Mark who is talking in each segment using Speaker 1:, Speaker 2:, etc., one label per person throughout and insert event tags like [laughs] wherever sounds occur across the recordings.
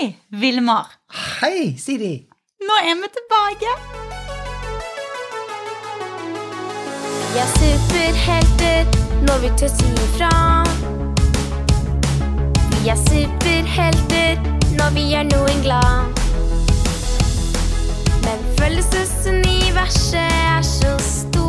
Speaker 1: Hei, Vilmar.
Speaker 2: Hei, Siri.
Speaker 1: Nå er vi tilbake.
Speaker 3: Vi er superhelter når vi tør si ifra. Vi er superhelter når vi gjør noen glad. Men følelsesuniverset er så stort.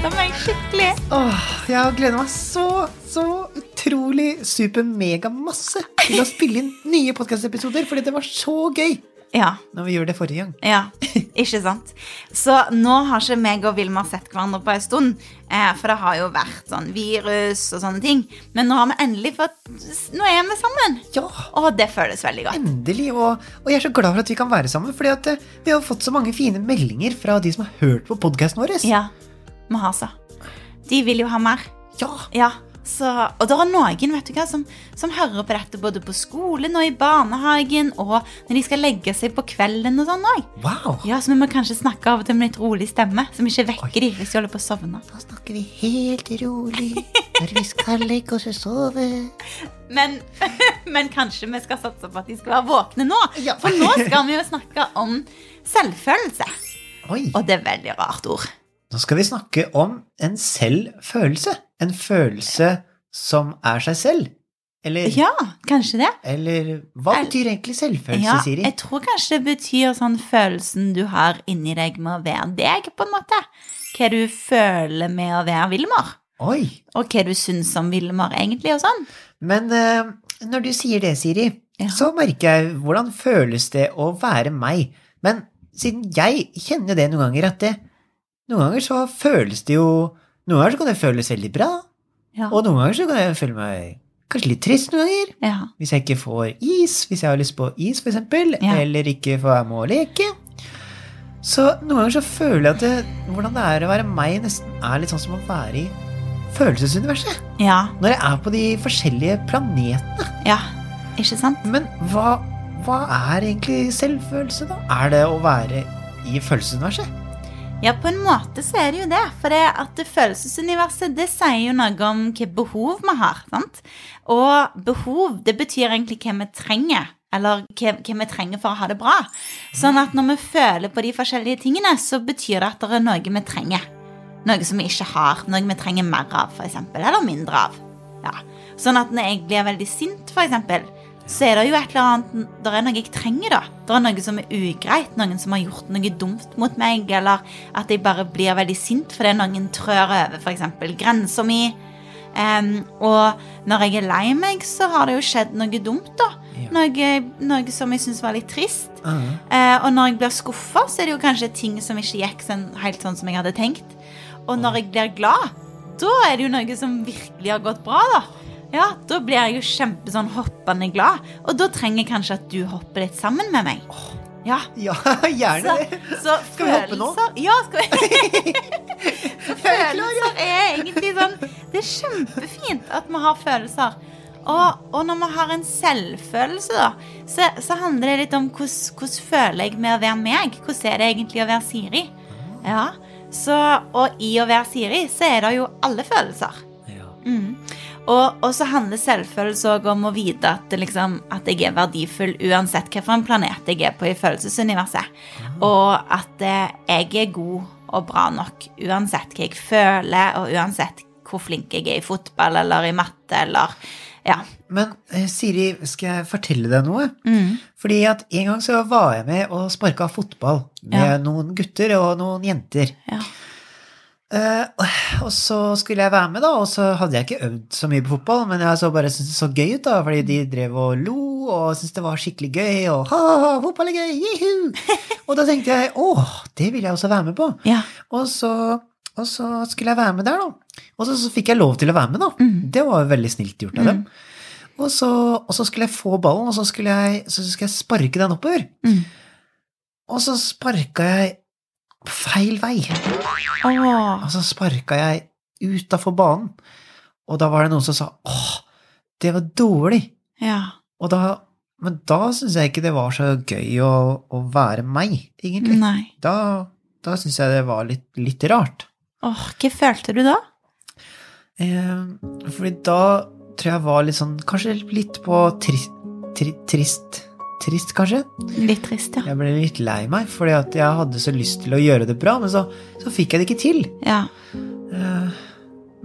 Speaker 3: Jeg
Speaker 1: meg skikkelig.
Speaker 2: Åh, jeg gleder meg så, så utrolig super-mega-masse til å spille inn nye podkastepisoder, fordi det var så gøy
Speaker 1: Ja,
Speaker 2: når vi gjør det forrige gang.
Speaker 1: ja, ikke sant? Så nå har ikke meg og Vilma sett hverandre på en stund, eh, for det har jo vært sånn virus og sånne ting. Men nå har vi endelig fått Nå er vi sammen.
Speaker 2: Ja,
Speaker 1: Og det føles veldig godt.
Speaker 2: endelig. Og, og jeg er så glad for at vi kan være sammen, fordi eh, vi har fått så mange fine meldinger fra de som har hørt på podkasten vår.
Speaker 1: Ja, vi har så. De vil jo ha mer.
Speaker 2: Ja.
Speaker 1: Ja, så, og det er noen vet du hva, som, som hører på dette både på skolen og i barnehagen, og når de skal legge seg på kvelden og sånn òg.
Speaker 2: Wow.
Speaker 1: Ja, så vi må kanskje snakke av og til med litt rolig stemme, som ikke vekker
Speaker 2: Oi.
Speaker 1: de hvis de holder på å sovne.
Speaker 2: Da snakker vi helt rolig når vi skal legge oss og sove. [laughs]
Speaker 1: Men, [laughs] men kanskje vi skal satse på at de skal være våkne nå.
Speaker 2: Ja.
Speaker 1: For nå skal vi jo snakke om selvfølelse.
Speaker 2: Oi.
Speaker 1: Og det er veldig rart ord.
Speaker 2: Nå skal vi snakke om en selvfølelse. En følelse som er seg selv. Eller,
Speaker 1: Ja, kanskje det.
Speaker 2: eller hva betyr egentlig selvfølelse,
Speaker 1: Ja,
Speaker 2: Siri?
Speaker 1: jeg tror kanskje det betyr sånn følelsen du har inni deg med å være deg, på en måte. Hva du føler med å være Vilmar,
Speaker 2: Oi.
Speaker 1: og hva du syns om Vilmar egentlig, og sånn.
Speaker 2: Men uh, når du sier det, Siri,
Speaker 1: Ja.
Speaker 2: så merker jeg hvordan føles det å være meg. Men siden jeg kjenner det noen ganger, at det, noen ganger så føles det jo Noen ganger så kan det føles veldig bra,
Speaker 1: Ja.
Speaker 2: og noen ganger så kan jeg føle meg kanskje litt trist noen ganger.
Speaker 1: ja.
Speaker 2: Hvis jeg ikke får is, hvis jeg har lyst på is, eksempel,
Speaker 1: Ja.
Speaker 2: eller ikke får være med å leke. Så noen ganger så føler jeg at det, hvordan det er å være meg, nesten er litt sånn som å være i følelsesuniverset.
Speaker 1: ja.
Speaker 2: Når jeg er på de forskjellige planetene.
Speaker 1: Ja. Ikke sant?
Speaker 2: Men hva, hva er egentlig selvfølelse, da? Er det å være i følelsesuniverset?
Speaker 1: Ja, på en måte så er det jo det. For det at følelsesuniverset det sier jo noe om hvilke behov vi har. sant? Og behov det betyr egentlig hva vi trenger. Eller hva vi trenger for å ha det bra. Sånn at når vi føler på de forskjellige tingene, så betyr det at det er noe vi trenger. Noe som vi ikke har. Noe vi trenger mer av, f.eks. Eller mindre av. Ja. Sånn at når jeg blir veldig sint, f.eks., så er det jo et eller annet Det er noe jeg trenger, da. Det er noe som er ugreit. Noen som har gjort noe dumt mot meg, eller at jeg bare blir veldig sint fordi noen trør over f.eks. grensa mi. Um, og når jeg er lei meg, så har det jo skjedd noe dumt, da.
Speaker 2: Ja.
Speaker 1: Noe, noe som jeg syns var litt trist.
Speaker 2: Uh
Speaker 1: -huh. uh, og når jeg blir skuffa, så er det jo kanskje ting som ikke gikk sånn, helt sånn som jeg hadde tenkt. Og når jeg blir glad, da er det jo noe som virkelig har gått bra, da. Ja, Blir jeg jo kjempe sånn hoppende glad, og da trenger jeg kanskje at du hopper litt sammen med meg. Ja,
Speaker 2: Ja, [laughs] gjerne det.
Speaker 1: så
Speaker 2: Skal vi hoppe nå?
Speaker 1: Ja, skal vi [laughs] Så følelser er egentlig sånn Det er kjempefint at vi har følelser. Og, og når vi har en selvfølelse, da, så, så handler det litt om hvordan, hvordan føler jeg med å være meg. Hvordan er det egentlig å være Siri? Ja, så, Og i å være Siri, så er det jo alle følelser.
Speaker 2: Ja.
Speaker 1: Mm. Og, så handler selvfølelse òg om å vite at, liksom, at jeg er verdifull uansett hvilken planet jeg er på i følelsesuniverset. Og at eh, jeg er god og bra nok uansett hva jeg føler, og uansett hvor flink jeg er i fotball eller i matte eller Ja.
Speaker 2: Men eh, Siri, skal jeg fortelle deg noe?
Speaker 1: Mm.
Speaker 2: Fordi at en gang så var jeg med og sparka fotball med
Speaker 1: Ja.
Speaker 2: noen gutter og noen jenter.
Speaker 1: Ja.
Speaker 2: Eh, og så skulle jeg være med, da, og så hadde jeg ikke øvd så mye på fotball, men jeg så bare syntes det så gøy ut, da, fordi de drev og lo og syntes det var skikkelig gøy, og ha-ha, fotball er gøy, juhu! [laughs] og da tenkte jeg åh, det vil jeg også være med på.
Speaker 1: Ja.
Speaker 2: Og så, og så skulle jeg være med der, da. Og så, så fikk jeg lov til å være med, da.
Speaker 1: Mm.
Speaker 2: Det var jo veldig snilt gjort av dem. Og så, og så skulle jeg få ballen, og så skulle jeg, så skulle jeg sparke den oppover.
Speaker 1: Mm.
Speaker 2: Og så sparka jeg feil vei.
Speaker 1: Åh.
Speaker 2: Og så sparka jeg utafor banen. Og da var det noen som sa åh, det var dårlig.
Speaker 1: Ja.
Speaker 2: Og da, men da syns jeg ikke det var så gøy å, å være meg, egentlig.
Speaker 1: Nei.
Speaker 2: Da da syns jeg det var litt, litt rart.
Speaker 1: Åh, hva følte du da?
Speaker 2: Eh, fordi da tror jeg var litt sånn Kanskje litt på tri, tri, trist Trist, kanskje?
Speaker 1: Litt trist, ja.
Speaker 2: Jeg ble litt lei meg, fordi at jeg hadde så lyst til å gjøre det bra, men så, så fikk jeg det ikke til.
Speaker 1: Ja.
Speaker 2: Eh,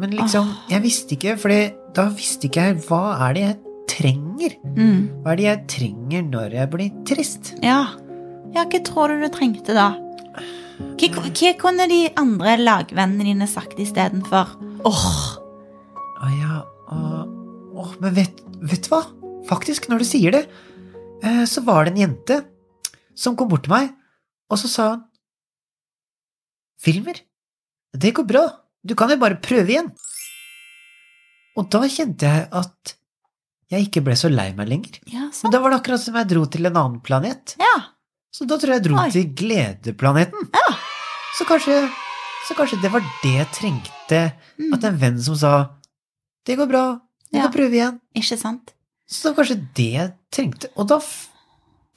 Speaker 2: men liksom, jeg visste ikke, fordi da visste ikke jeg hva er det jeg trenger?
Speaker 1: Mm.
Speaker 2: Hva er det jeg trenger når jeg blir trist?
Speaker 1: Ja. ja, hva tror du du trengte da? Hva, hva kunne de andre lagvennene dine sagt istedenfor? Åh,
Speaker 2: Å ja, Åh, men vet, vet du hva? Faktisk, når du sier det, så var det en jente som kom bort til meg, og så sa hun Filmer, det går bra, du kan jo bare prøve igjen. Og da kjente jeg at jeg ikke ble så lei meg lenger.
Speaker 1: ja,
Speaker 2: Men da var det akkurat som jeg dro til en annen planet.
Speaker 1: Ja.
Speaker 2: Så da tror jeg jeg dro
Speaker 1: Oi.
Speaker 2: til gledeplaneten.
Speaker 1: Ja.
Speaker 2: Så kanskje, så kanskje det var det jeg trengte.
Speaker 1: Mm.
Speaker 2: At en venn som sa 'det går bra, du kan prøve igjen'.
Speaker 1: Ikke sant?
Speaker 2: Så det var kanskje det jeg trengte. Og da,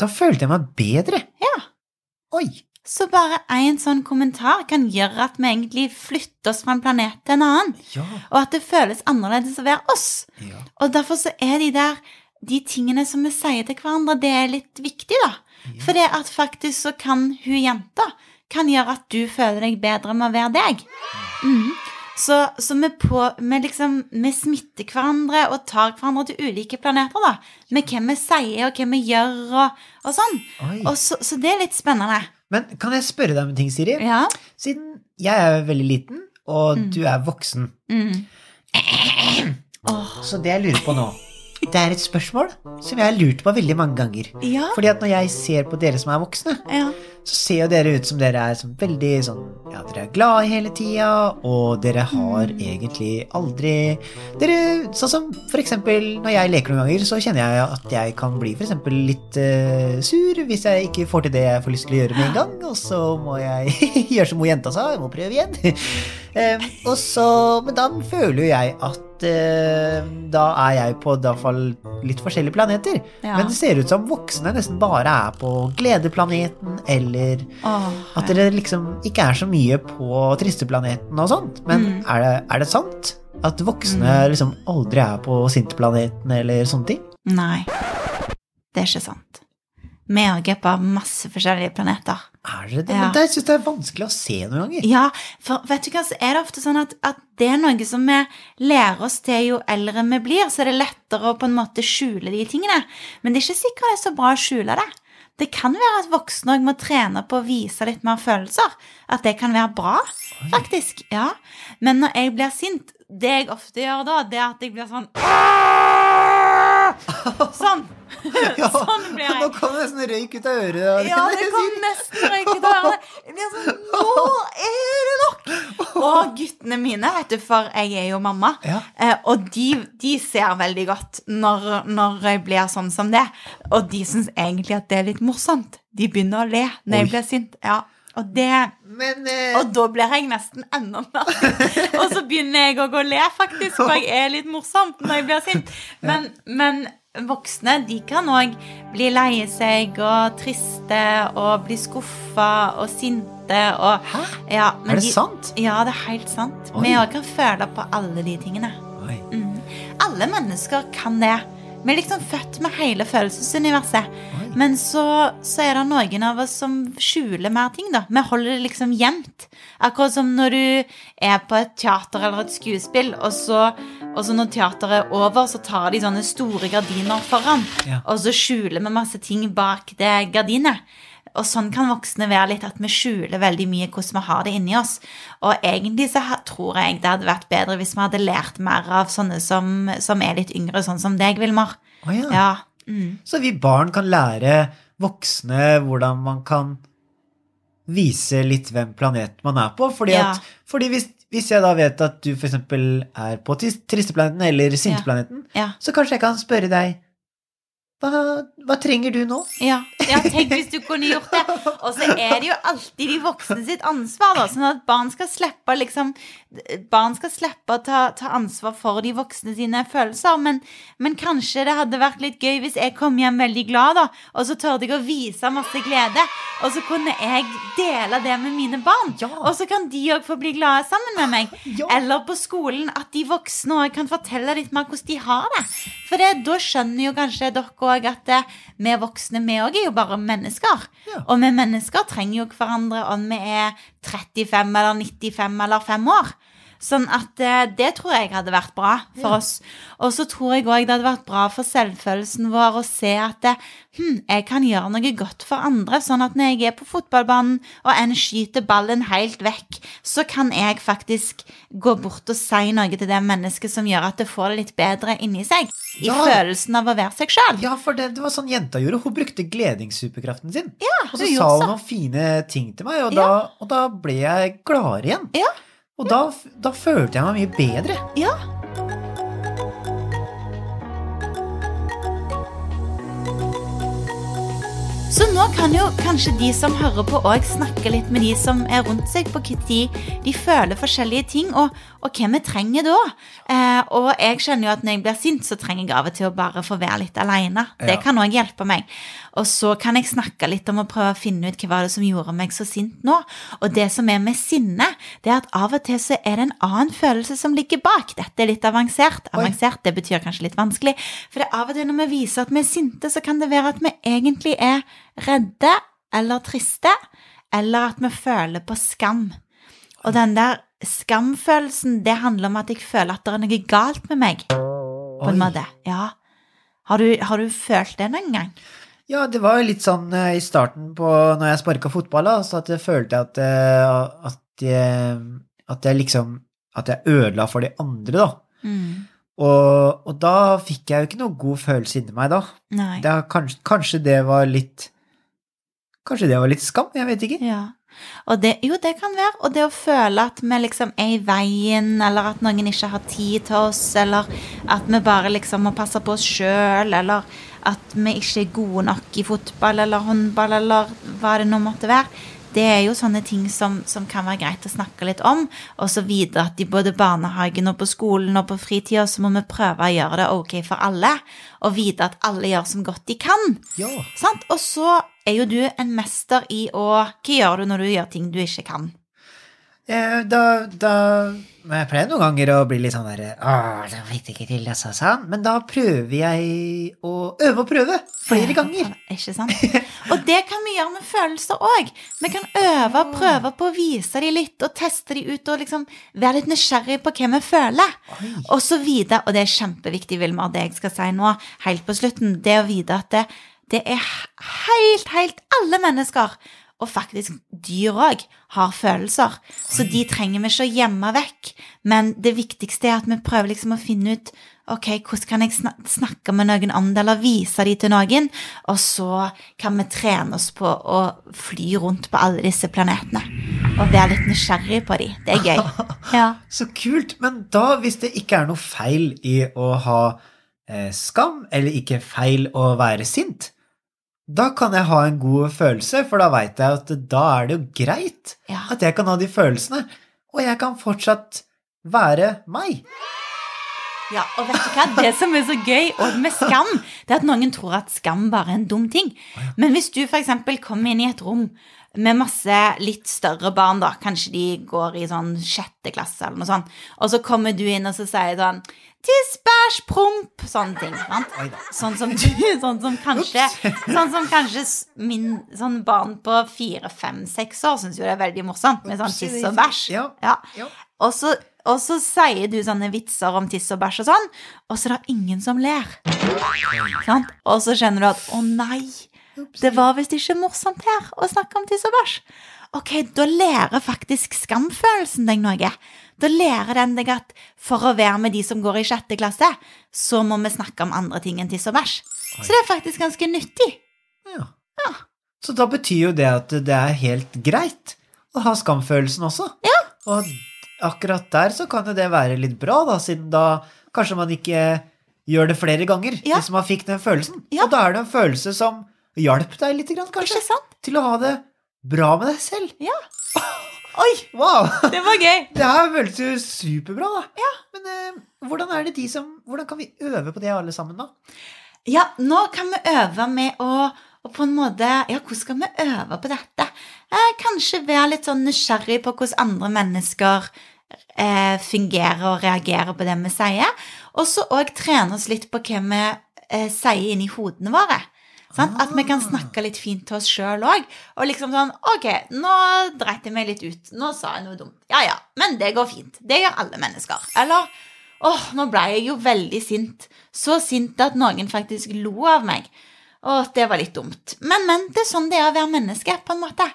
Speaker 2: da følte jeg meg bedre.
Speaker 1: Ja.
Speaker 2: Oi.
Speaker 1: Så bare en sånn kommentar kan gjøre at vi egentlig flytter oss fra en planet til en annen.
Speaker 2: Ja.
Speaker 1: Og at det føles annerledes å være oss.
Speaker 2: ja.
Speaker 1: Og derfor så er de der de tingene som vi sier til hverandre, det er litt viktig, da.
Speaker 2: Ja.
Speaker 1: For det at faktisk så kan hun jenta kan gjøre at du føler deg bedre med å være deg. Mm. Så, så vi, på, vi, liksom, vi smitter hverandre og tar hverandre til ulike planeter, da. Med hvem vi sier og hva vi gjør og, og sånn. Og så, så det er litt spennende.
Speaker 2: Men kan jeg spørre deg om en ting, Siri?
Speaker 1: Ja.
Speaker 2: Siden jeg er veldig liten, og
Speaker 1: Mm.
Speaker 2: du er voksen,
Speaker 1: Mm.
Speaker 2: Så det jeg lurer på nå Det er et spørsmål som jeg har lurt på veldig mange ganger.
Speaker 1: ja.
Speaker 2: Fordi at når jeg ser på dere som er voksne,
Speaker 1: ja.
Speaker 2: så ser jo dere ut som dere er som veldig sånn Ja, dere er glade hele tida, og dere har egentlig aldri Dere Sånn som for eksempel når jeg leker noen ganger, så kjenner jeg at jeg kan bli for eksempel litt uh, sur hvis jeg ikke får til det jeg får lyst til å gjøre med en gang, og så må jeg [laughs] gjøre som hun jenta sa, jeg må prøve igjen. [laughs] um, og så Men da føler jo jeg at eh, da er jeg på i hvert fall litt forskjellige planeter.
Speaker 1: Ja.
Speaker 2: Men det ser ut som voksne nesten bare er på gledeplaneten, eller
Speaker 1: oh,
Speaker 2: at dere liksom ikke er så mye på tristeplaneten og sånt. Men
Speaker 1: Mm.
Speaker 2: er, det, er det sant? At voksne liksom aldri er på sinteplaneten eller sånne ting?
Speaker 1: Nei, det er ikke sant. Vi òg er på masse forskjellige planeter.
Speaker 2: Er det det?
Speaker 1: Ja.
Speaker 2: Men det syns jeg er vanskelig å se noen ganger.
Speaker 1: Ja, for vet du hva, så er det ofte sånn at, at det er noe som vi lærer oss til jo eldre vi blir, så er det lettere å på en måte skjule de tingene. Men det er ikke sikkert det er så bra å skjule det. Det kan være at voksne òg må trene på å vise litt mer følelser. At det kan være bra, faktisk. Ja. Men når jeg blir sint, det jeg ofte gjør da, det er at jeg blir sånn Sånn. [laughs]
Speaker 2: Ja,
Speaker 1: Sånn ble jeg.
Speaker 2: Nå kom det nesten røyk ut av øret.
Speaker 1: Ja, det kom nesten røyk ut av blir sånn Nå er det nok! Og guttene mine, vet du, for jeg er jo mamma,
Speaker 2: Ja.
Speaker 1: eh, og de, de ser veldig godt når, når jeg blir sånn som det. Og de syns egentlig at det er litt morsomt. De begynner å le når jeg blir sint. Ja, og det
Speaker 2: Men eh,
Speaker 1: og da blir jeg nesten enda mer [laughs] Og så begynner jeg òg å le, faktisk, for jeg er litt morsom når jeg blir sint. Men, men voksne de kan òg bli lei seg og triste og bli skuffa og sinte og
Speaker 2: Hæ?
Speaker 1: ja, men
Speaker 2: Er det
Speaker 1: de-
Speaker 2: sant?
Speaker 1: Ja, det er helt sant.
Speaker 2: Oi.
Speaker 1: Vi òg kan føle på alle de tingene. Mm. Alle mennesker kan det. Vi er liksom født med hele følelsesuniverset.
Speaker 2: Oi.
Speaker 1: Men så, så er det noen av oss som skjuler mer ting, da. Vi holder det liksom gjemt. Akkurat som når du er på et teater eller et skuespill, og så, og så når teateret er over, så tar de sånne store gardiner foran,
Speaker 2: Ja.
Speaker 1: og så skjuler vi masse ting bak det gardinet. Og sånn kan voksne være litt, at vi skjuler veldig mye hvordan vi har det inni oss. Og egentlig så tror jeg det hadde vært bedre hvis vi hadde lært mer av sånne som, som er litt yngre, sånn som deg, Vilmar.
Speaker 2: Oh, ja.
Speaker 1: Ja. Mm.
Speaker 2: Så vi barn kan lære voksne hvordan man kan vise litt hvem planet man er på. Fordi,
Speaker 1: Ja.
Speaker 2: at, fordi hvis, hvis jeg da vet at du f.eks. er på tristeplaneten eller sinteplaneten,
Speaker 1: ja.
Speaker 2: så kanskje jeg kan spørre deg hva, hva trenger du nå?
Speaker 1: Ja, ja, tenk hvis du kunne gjort det. Og så er det jo alltid de voksne sitt ansvar, da. Sånn at barn skal slippe liksom Barn skal slippe å ta, ta ansvar for de voksne sine følelser. Men, men kanskje det hadde vært litt gøy hvis jeg kom hjem veldig glad, da. Og så tørde jeg å vise masse glede. Og så kunne jeg dele det med mine barn.
Speaker 2: Ja.
Speaker 1: Og så kan de òg få bli glade sammen med meg.
Speaker 2: Ja.
Speaker 1: Eller på skolen at de voksne òg kan fortelle litt mer hvordan de har det. For det, da skjønner jo kanskje dere òg at vi voksne, vi òg er jo bare mennesker.
Speaker 2: Ja.
Speaker 1: Og vi mennesker trenger jo hverandre om vi er 35 eller 95 eller 5 år. Sånn at eh, det tror jeg hadde vært bra for
Speaker 2: Ja.
Speaker 1: oss. Og så tror jeg òg det hadde vært bra for selvfølelsen vår å se at det, hm, jeg kan gjøre noe godt for andre. Sånn at når jeg er på fotballbanen og en skyter ballen helt vekk, så kan jeg faktisk gå bort og si noe til det mennesket som gjør at det får det litt bedre inni seg. I
Speaker 2: Ja.
Speaker 1: følelsen av å være seg sjøl.
Speaker 2: Ja, for det, det var sånn jenta gjorde. Hun brukte gledingssuperkraften sin. og så sa hun
Speaker 1: så.
Speaker 2: noen fine ting til meg, og da, og da ble jeg gladere igjen.
Speaker 1: Ja.
Speaker 2: Og da, da følte jeg meg mye bedre.
Speaker 1: Ja. Nå kan jo kanskje de som hører på òg snakke litt med de som er rundt seg, på når de, de føler forskjellige ting, og, og hva vi trenger da. Eh, og jeg skjønner jo at når jeg blir sint, så trenger jeg av og til å bare få være litt alene. Det
Speaker 2: Ja.
Speaker 1: kan òg hjelpe meg. Og så kan jeg snakke litt om å prøve å finne ut hva var det som gjorde meg så sint nå. Og det som er med sinne, det er at av og til så er det en annen følelse som ligger bak. Dette er litt avansert.
Speaker 2: Oi.
Speaker 1: Avansert, det betyr kanskje litt vanskelig. For det er av og til når vi viser at vi er sinte, så kan det være at vi egentlig er redde eller triste, eller at vi føler på skam. Og den der skamfølelsen, det handler om at jeg føler at det er noe galt med meg, på en
Speaker 2: Oi.
Speaker 1: måte. Ja. Har du, har du følt det noen gang?
Speaker 2: Ja, det var jo litt sånn eh, i starten på når jeg sparka fotball, da, så at jeg følte at, eh, at, jeg, at jeg liksom At jeg ødela for de andre, da.
Speaker 1: Mm.
Speaker 2: Og, og da fikk jeg jo ikke noe god følelse inni meg da. Det, kanskje, kanskje det var litt Kanskje det var litt skam? Jeg vet ikke.
Speaker 1: Ja. Det, jo, det kan være. Og det å føle at vi liksom er i veien, eller at noen ikke har tid til oss, eller at vi bare liksom må passe på oss sjøl, eller at vi ikke er gode nok i fotball eller håndball, eller hva det nå måtte være. Det er jo sånne ting som, som kan være greit å snakke litt om. Og så videre at i både barnehagen og på skolen og på fritida så må vi prøve å gjøre det ok for alle. Og vite at alle gjør som godt de kan.
Speaker 2: Ja.
Speaker 1: Sant? Og så er jo du en mester i å Hva gjør du når du gjør ting du ikke kan?
Speaker 2: Da, da Jeg pleier noen ganger å bli litt sånn derre Åh, det fikk jeg ikke til, altså, sånn. Men da prøver jeg å øve og prøve flere ganger.
Speaker 1: Ikke sant? Og det kan vi gjøre med følelser òg. Vi kan øve og prøve på å vise dem litt og teste dem ut og liksom være litt nysgjerrig på hva vi føler.
Speaker 2: Oi.
Speaker 1: Og så vite, og det er kjempeviktig, Vilmar, det jeg skal si nå, helt på slutten, det å vite at det, det er helt, helt alle mennesker, og faktisk dyr òg, har følelser. Så de trenger vi ikke å gjemme vekk. Men det viktigste er at vi prøver liksom å finne ut ok, hvordan kan jeg snakke med noen om det, eller vise de til noen, og så kan vi trene oss på å fly rundt på alle disse planetene. Og være litt nysgjerrig på de. Det er gøy. [laughs] Ja.
Speaker 2: Så kult. Men da, hvis det ikke er noe feil i å ha eh, skam, eller ikke feil å være sint, da kan jeg ha en god følelse, for da veit jeg at da er det jo greit
Speaker 1: Ja.
Speaker 2: at jeg kan ha de følelsene, og jeg kan fortsatt være meg.
Speaker 1: Ja, og vet du hva? Det som er så gøy og med skam, det er at noen tror at skam bare er en dum ting. Men hvis du f.eks. kommer inn i et rom med masse litt større barn, da, kanskje de går i sånn sjette klasse eller noe sånt, og så kommer du inn og så sier sånn Tiss, bæsj, promp, sånne ting. Sånn som, [laughs] sånn som kanskje [laughs] Sånn som kanskje min sånn barn på fire, fem, seks år syns jo det er veldig morsomt med sånn tiss og bæsj.
Speaker 2: Ja.
Speaker 1: Og så, og så sier du sånne vitser om tiss og bæsj og sånn, og så er det ingen som ler. Sant? Og så kjenner du at å nei, det var visst ikke morsomt her å snakke om tiss og bæsj. Ok, da lærer faktisk skamfølelsen deg noe. Da lærer den deg at for å være med de som går i sjette klasse, så må vi snakke om andre ting enn tiss og bæsj. Så det er faktisk ganske nyttig.
Speaker 2: Ja. Så da betyr jo det at det er helt greit å ha skamfølelsen også.
Speaker 1: Ja.
Speaker 2: Og akkurat der så kan jo det være litt bra, da, siden da kanskje man ikke gjør det flere ganger,
Speaker 1: Ja.
Speaker 2: hvis man fikk den følelsen.
Speaker 1: Ja.
Speaker 2: Og da er det en følelse som hjalp deg litt, kanskje,
Speaker 1: Ikke sant?
Speaker 2: til å ha det bra med deg selv.
Speaker 1: Ja. [laughs] Oi,
Speaker 2: Wow!
Speaker 1: det var gøy. [laughs]
Speaker 2: Det her føles jo superbra, da.
Speaker 1: Ja.
Speaker 2: Men eh, hvordan er det de som Hvordan kan vi øve på det alle sammen, da?
Speaker 1: Ja, nå kan vi øve med å, og på en måte Ja, hvordan skal vi øve på dette? Eh, kanskje være litt sånn nysgjerrig på hvordan andre mennesker eh, fungerer og reagerer på det vi sier. Og så òg trene oss litt på hva vi eh, sier inni hodene våre. Sant? At vi kan snakke litt fint til oss sjøl òg. Og liksom sånn Ok, nå dreit jeg meg litt ut. Nå sa jeg noe dumt. Ja ja, men det går fint. Det gjør alle mennesker. Eller åh, nå ble jeg jo veldig sint. Så sint at noen faktisk lo av meg. Å, det var litt dumt. Men, men, det er sånn det er å være menneske, på en måte.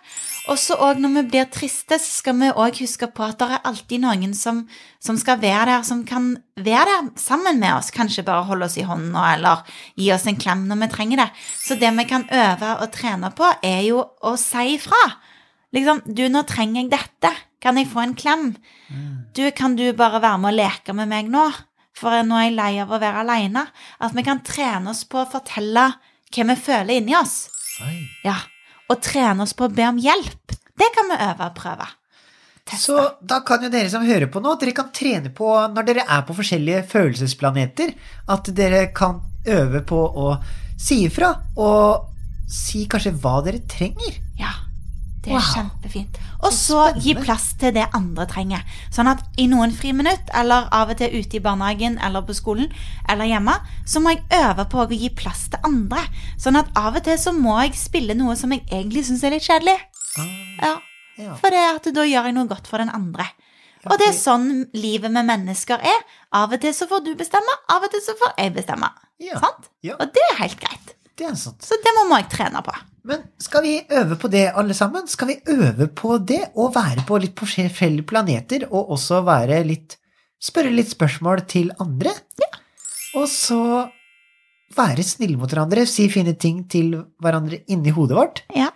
Speaker 1: Og så òg når vi blir triste, så skal vi òg huske på at det er alltid noen som, som skal være der, som kan være der sammen med oss. Kanskje bare holde oss i hånda, eller gi oss en klem når vi trenger det. Så det vi kan øve og trene på, er jo å si ifra. Liksom, du, nå trenger jeg dette. Kan jeg få en klem? Du, kan du bare være med og leke med meg nå? For nå er jeg lei av å være aleine. At vi kan trene oss på å fortelle hva vi føler inni oss.
Speaker 2: Oi.
Speaker 1: Ja. Og trene oss på å be om hjelp. Det kan vi øve og prøve. Teste.
Speaker 2: Så da kan jo dere som hører på nå, dere kan trene på når dere er på forskjellige følelsesplaneter, at dere kan øve på å si ifra og si kanskje hva dere trenger.
Speaker 1: Det er
Speaker 2: Wow.
Speaker 1: kjempefint. Og
Speaker 2: Så
Speaker 1: så gi plass til det andre trenger. Sånn at i noen friminutt, eller av og til ute i barnehagen eller på skolen eller hjemme, så må jeg øve på å gi plass til andre. Sånn at av og til så må jeg spille noe som jeg egentlig syns er litt kjedelig.
Speaker 2: Ah,
Speaker 1: Ja. For det at da gjør jeg noe godt for den andre. Og det er sånn livet med mennesker er. Av og til så får du bestemme, av og til så får jeg bestemme.
Speaker 2: Ja.
Speaker 1: Sant?
Speaker 2: Ja.
Speaker 1: Og det er helt greit.
Speaker 2: Det er sant.
Speaker 1: Så det må jeg trene på.
Speaker 2: Men skal vi øve på det, alle sammen? Skal vi øve på det å være på litt forskjellige planeter, og også være litt Spørre litt spørsmål til andre?
Speaker 1: Ja.
Speaker 2: Og så være snille mot hverandre, si fine ting til hverandre inni hodet vårt.
Speaker 1: Ja,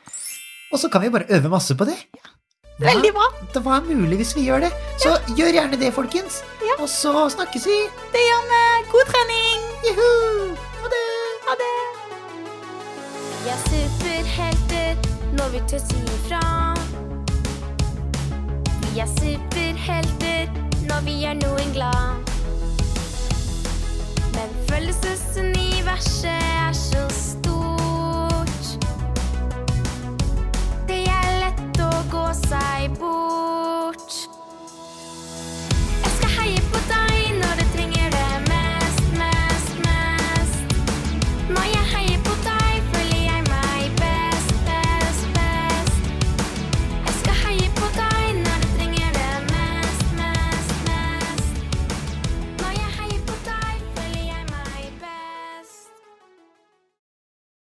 Speaker 2: Og så kan vi bare øve masse på det. Ja.
Speaker 1: Veldig bra.
Speaker 2: Det var mulig hvis vi gjør det. Så gjør gjerne det, folkens.
Speaker 1: Ja.
Speaker 2: Og så snakkes vi.
Speaker 1: Det gjør vi. God trening.
Speaker 2: Juhu!
Speaker 3: Vi er superhelter når vi tør si ifra. Vi er superhelter når vi gjør noen glad.